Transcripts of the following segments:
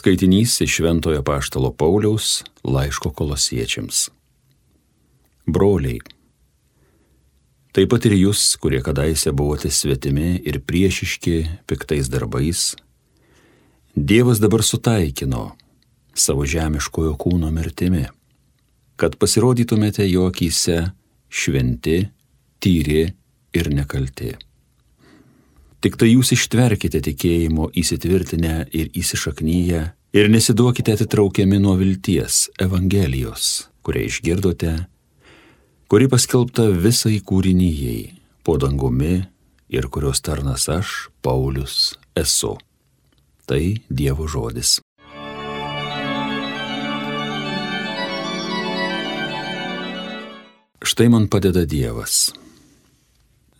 Skaitinys iš Šventojo Paštalo Pauliaus laiško kolosiečiams. Broliai, taip pat ir jūs, kurie kadaise buvote svetimi ir priešiški piktais darbais, Dievas dabar sutaikino savo žemiškojo kūno mirtimi, kad pasirodytumėte jo akise šventi, tyri ir nekalti. Tik tai jūs ištverkite tikėjimo įsitvirtinę ir įsišaknyję ir nesiduokite atitraukiami nuo vilties Evangelijos, kurią išgirdote, kuri paskelbta visai kūrinyjei po dangumi ir kurios tarnas aš, Paulius, esu. Tai Dievo žodis. Štai man padeda Dievas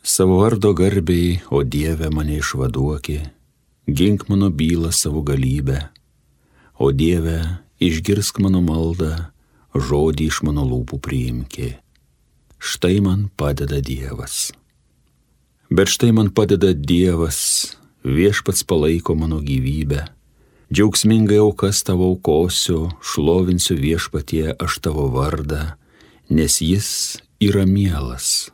Savo vardo garbiai, o Dieve mane išvaduoki, gink mano bylą savo galybę, o Dieve išgirsk mano maldą, žodį iš mano lūpų priimki. Štai man padeda Dievas. Bet štai man padeda Dievas, viešpats palaiko mano gyvybę. Džiaugsmingai aukas tavo aukosiu, šlovinsiu viešpatie aš tavo vardą, nes jis yra mielas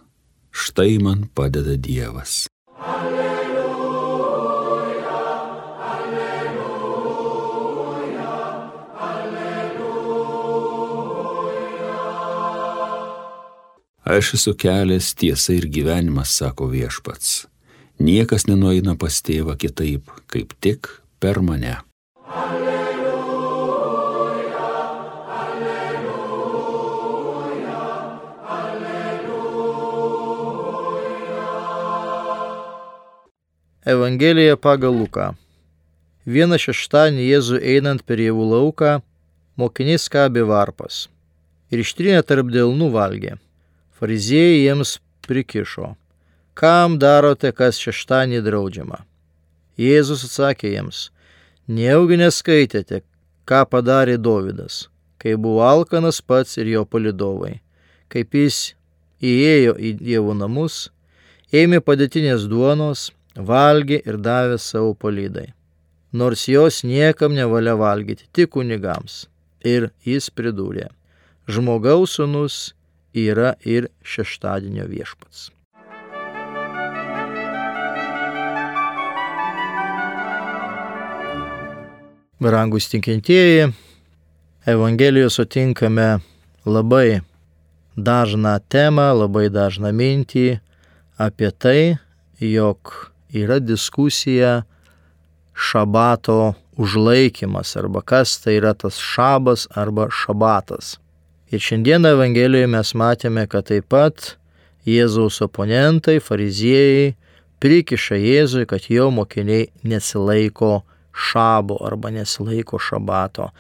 Štai man padeda Dievas. Alleluja, alleluja, alleluja. Aš esu kelias, tiesa ir gyvenimas, sako viešpats. Niekas nenueina pas tėvą kitaip, kaip tik per mane. Evangelija pagal Luką. Vieną šeštadienį Jėzų einant per javų lauką, mokinys kabė varpas ir ištrinę tarp dėlnų valgė. Fariziejai jiems prikišo. Kam darote, kas šeštadienį draudžiama? Jėzus atsakė jiems, nejaugi neskaitėte, ką padarė Dovydas, kai buvo alkanas pats ir jo palidovai, kaip jis įėjo į dievų namus, ėmė padėtinės duonos, valgė ir davė savo palydai. Nors jos niekam nevalia valgyti, tik kunigams. Ir jis pridūrė, žmogaus sunus yra ir šeštadienio viešpats. Brangus tinkintieji, Evangelijoje sutinkame labai dažną temą, labai dažną mintį apie tai, jog yra diskusija šabato užlaikimas arba kas tai yra tas šabas arba šabatas. Ir šiandieną Evangelijoje mes matėme, kad taip pat Jėzaus oponentai, fariziejai prikiša Jėzui, kad jo mokiniai nesilaiko šabo arba nesilaiko šabato.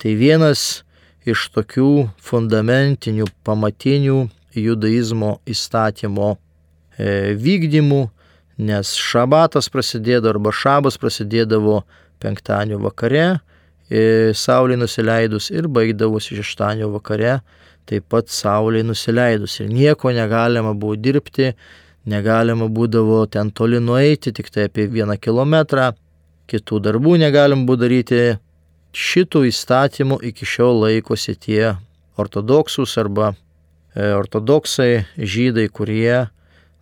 Tai vienas iš tokių fundamentinių, pamatinių judaizmo įstatymo e, vykdymų, nes šabatas prasidėdavo arba šabas prasidėdavo penktadienio vakare, e, saulė nusileidus ir baigdavosi šeštadienio vakare, taip pat saulė nusileidus ir nieko negalima buvo dirbti, negalima būdavo ten toli nueiti, tik tai apie vieną kilometrą, kitų darbų negalim buvo daryti. Šitų įstatymų iki šiol laikosi tie ortodoksus arba e, ortodoksai žydai, kurie,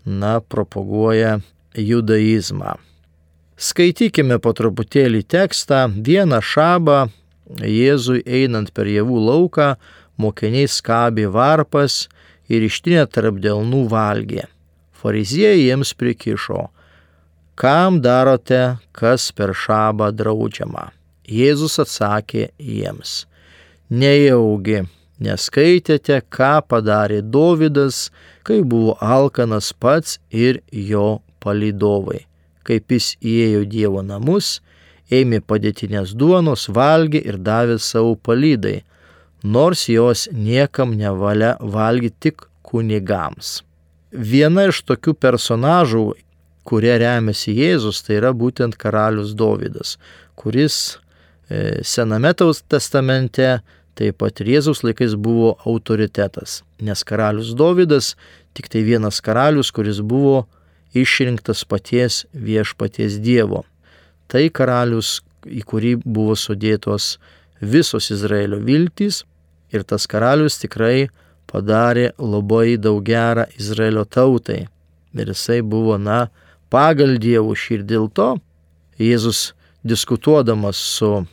na, propaguoja judaizmą. Skaitykime po truputėlį tekstą. Vieną šabą Jėzui einant per javų lauką, mokiniai skabė varpas ir ištinę tarp delnų valgė. Fariziejai jiems prikišo, kam darote, kas per šabą draudžiama. Jėzus atsakė jiems, nejaugi neskaitėte, ką padarė Dovydas, kai buvo alkanas pats ir jo palydovai. Kaip jis įėjo Dievo namus, ėmė padėtinės duonos, valgė ir davė savo palydai, nors jos niekam nevalia valgyti tik kunigams. Viena iš tokių personažų, kurie remiasi Jėzus, tai yra būtent karalius Dovydas, kuris e, Sename testamente taip pat ir Jėzaus laikais buvo autoritetas, nes karalius Dovydas tik tai vienas karalius, kuris buvo išrinktas paties viešpaties Dievo. Tai karalius, į kurį buvo sudėtos visos Izraelio viltys ir tas karalius tikrai padarė labai daug gerą Izraelio tautai. Ir jisai buvo, na, pagal Dievo širdį dėl to Jėzus diskutuodamas su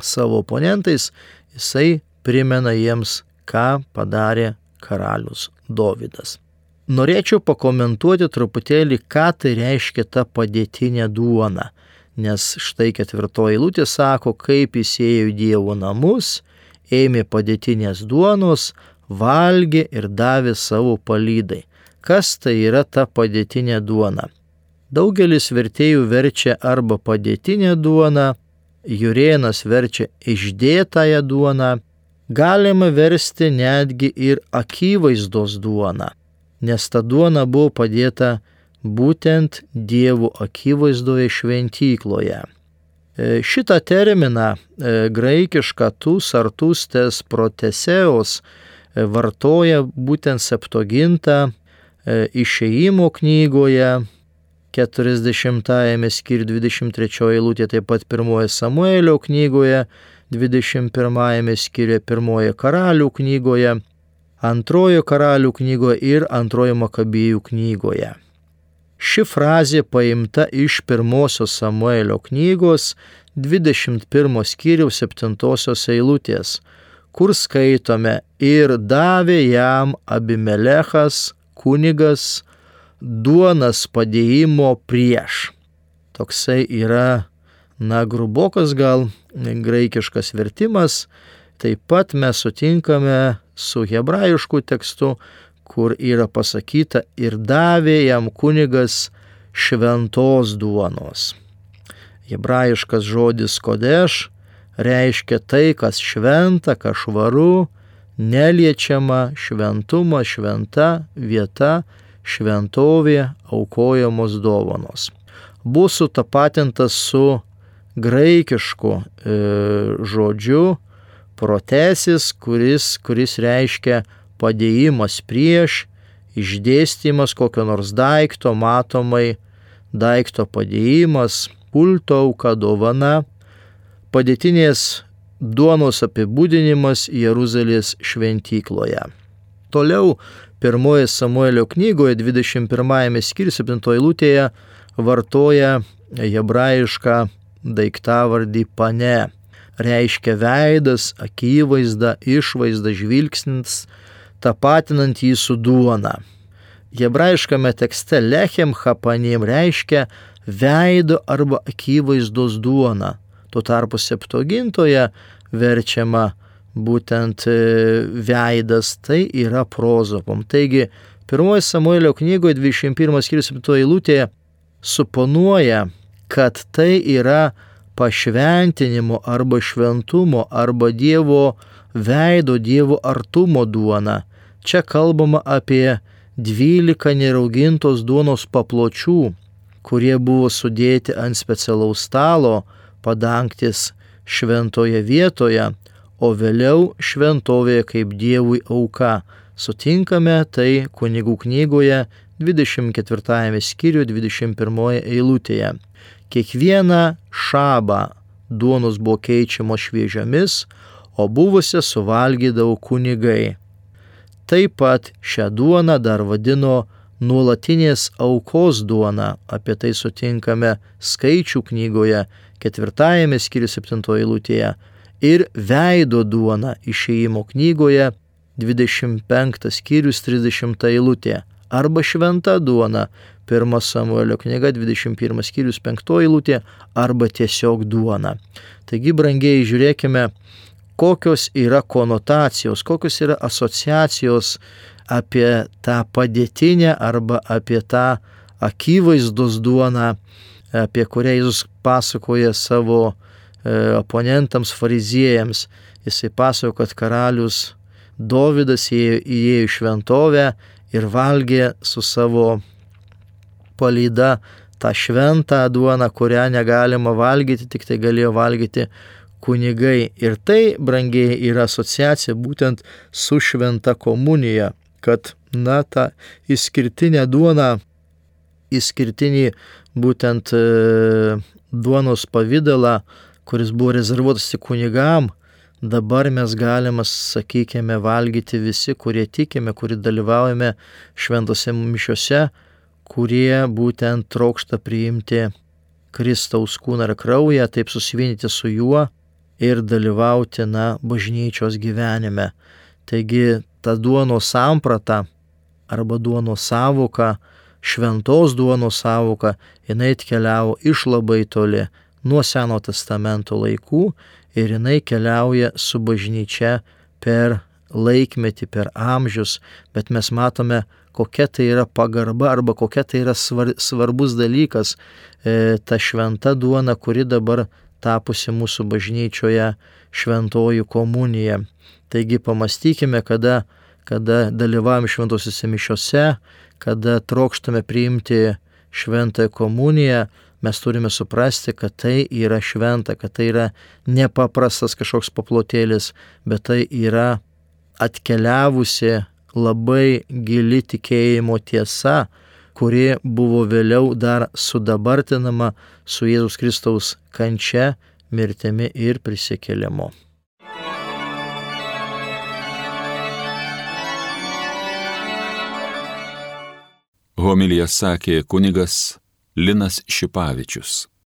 savo oponentais, jisai primena jiems, ką padarė karalius Dovydas. Norėčiau pakomentuoti truputėlį, ką tai reiškia ta padėtinė duona, nes štai ketvirtoji eilutė sako, kaip jis ėjo į Dievo namus, ėmė padėtinės duonos, valgė ir davė savo palydai. Kas tai yra ta padėtinė duona? Daugelis vertėjų verčia arba padėtinė duona, Jurėnas verčia išdėtąją duoną, galima versti netgi ir akivaizdos duoną, nes ta duona buvo padėta būtent Dievo akivaizdoje šventykloje. E, šitą terminą e, graikišką tus ar tustes proteseos e, vartoja būtent septoginta išėjimo knygoje 40 skyriui 23 eilutė, taip pat 1 Samuelio knygoje, 21 skyriuje 1 karalių knygoje, 2 karalių knygoje ir 2 makabėjų knygoje. Ši frazė paimta iš 1 Samuelio knygos 21 skyriaus 7 eilutės, kur skaitome ir davė jam Abimelechas, kunigas, duonas padėjimo prieš. Toksai yra, na, grubokas gal graikiškas vertimas. Taip pat mes sutinkame su hebrajišku tekstu, kur yra pasakyta ir davė jam kunigas šventos duonos. Hebrajiškas žodis kodeš reiškia tai, kas šventa, kas švaru, neliečiama, šventuma, šventa vieta, šventovė aukojamos dovanos. Bus sutapatintas su graikišku e, žodžiu protesis, kuris, kuris reiškia padėjimas prieš, išdėstymas kokio nors daikto, matomai daikto padėjimas, pulto auka dovana, padėtinės duonos apibūdinimas Jeruzalės šventykloje. Toliau pirmoje Samuelio knygoje 21 skyriui 7 eilutėje vartoja hebrajišką daiktavardį pane. Reiškia veidas, akivaizda, išvaizda, žvilgsnis, tapatinant jį su duona. Hebrajiškame tekste lechem hapanim reiškia veido arba akivaizdos duona. Tuo tarpu septogintoje verčiama būtent e, veidas, tai yra prozopom. Taigi, pirmoji Samuelio knygoje 21 skyrius 7 eilutėje suponuoja, kad tai yra pašventinimo arba šventumo arba Dievo veido, Dievo artumo duona. Čia kalbama apie 12 neraugintos duonos papločių, kurie buvo sudėti ant specialaus stalo padangtis šventoje vietoje o vėliau šventovėje kaip Dievui auka. Sutinkame tai kunigų knygoje 24 skyriuje 21 eilutėje. Kiekvieną šabą duonos buvo keičiamos šviežiomis, o buvusią suvalgydavo kunigai. Taip pat šią duoną dar vadino nuolatinės aukos duona, apie tai sutinkame skaičių knygoje ketvirtajame skyriuje septintoje eilutėje, ir veido duona išėjimo knygoje 25 skyrius 30 eilutė. Arba šventa duona 1 Samuelio knyga 21 skyrius 5 eilutė arba tiesiog duona. Taigi, brangiai, žiūrėkime, kokios yra konotacijos, kokios yra asociacijos apie tą padėtinę arba apie tą akivaizdos duoną, apie kurią Jėzus pasakoja savo E, oponentams, fariziejams. Jisai pasako, kad karalius Dovydas įėjo į šventovę ir valgė su savo palyda tą šventą duoną, kurią negalima valgyti, tik tai galėjo valgyti kunigai. Ir tai, brangiai, yra asociacija būtent su šventa komunija, kad, na, ta išskirtinė duona, išskirtinį būtent e, duonos pavydalą, kuris buvo rezervuotas tik kunigam, dabar mes galime, sakykime, valgyti visi, kurie tikime, kurie dalyvaujame šventose mišiuose, kurie būtent trokšta priimti Kristaus kūną ir kraują, taip susivienyti su juo ir dalyvauti, na, bažnyčios gyvenime. Taigi ta duono samprata arba duono savoka, šventos duono savoka, jinai atkeliavo iš labai toli nuo Seno testamento laikų ir jinai keliauja su bažnyčia per laikmetį, per amžius, bet mes matome, kokia tai yra pagarba arba kokia tai yra svar, svarbus dalykas, e, ta šventa duona, kuri dabar tapusi mūsų bažnyčioje šventoji komunija. Taigi pamastykime, kada, kada dalyvavom šventosiuose mišiuose, kada trokštame priimti šventąją komuniją, mes turime suprasti, kad tai yra šventa, kad tai yra nepaprastas kažkoks paplotėlis, bet tai yra atkeliavusi labai gili tikėjimo tiesa, kuri buvo vėliau dar sudabartinama su Jėzus Kristaus kančia, mirtimi ir prisikėlimu. Homilija sakė kunigas Linas Šipavičius.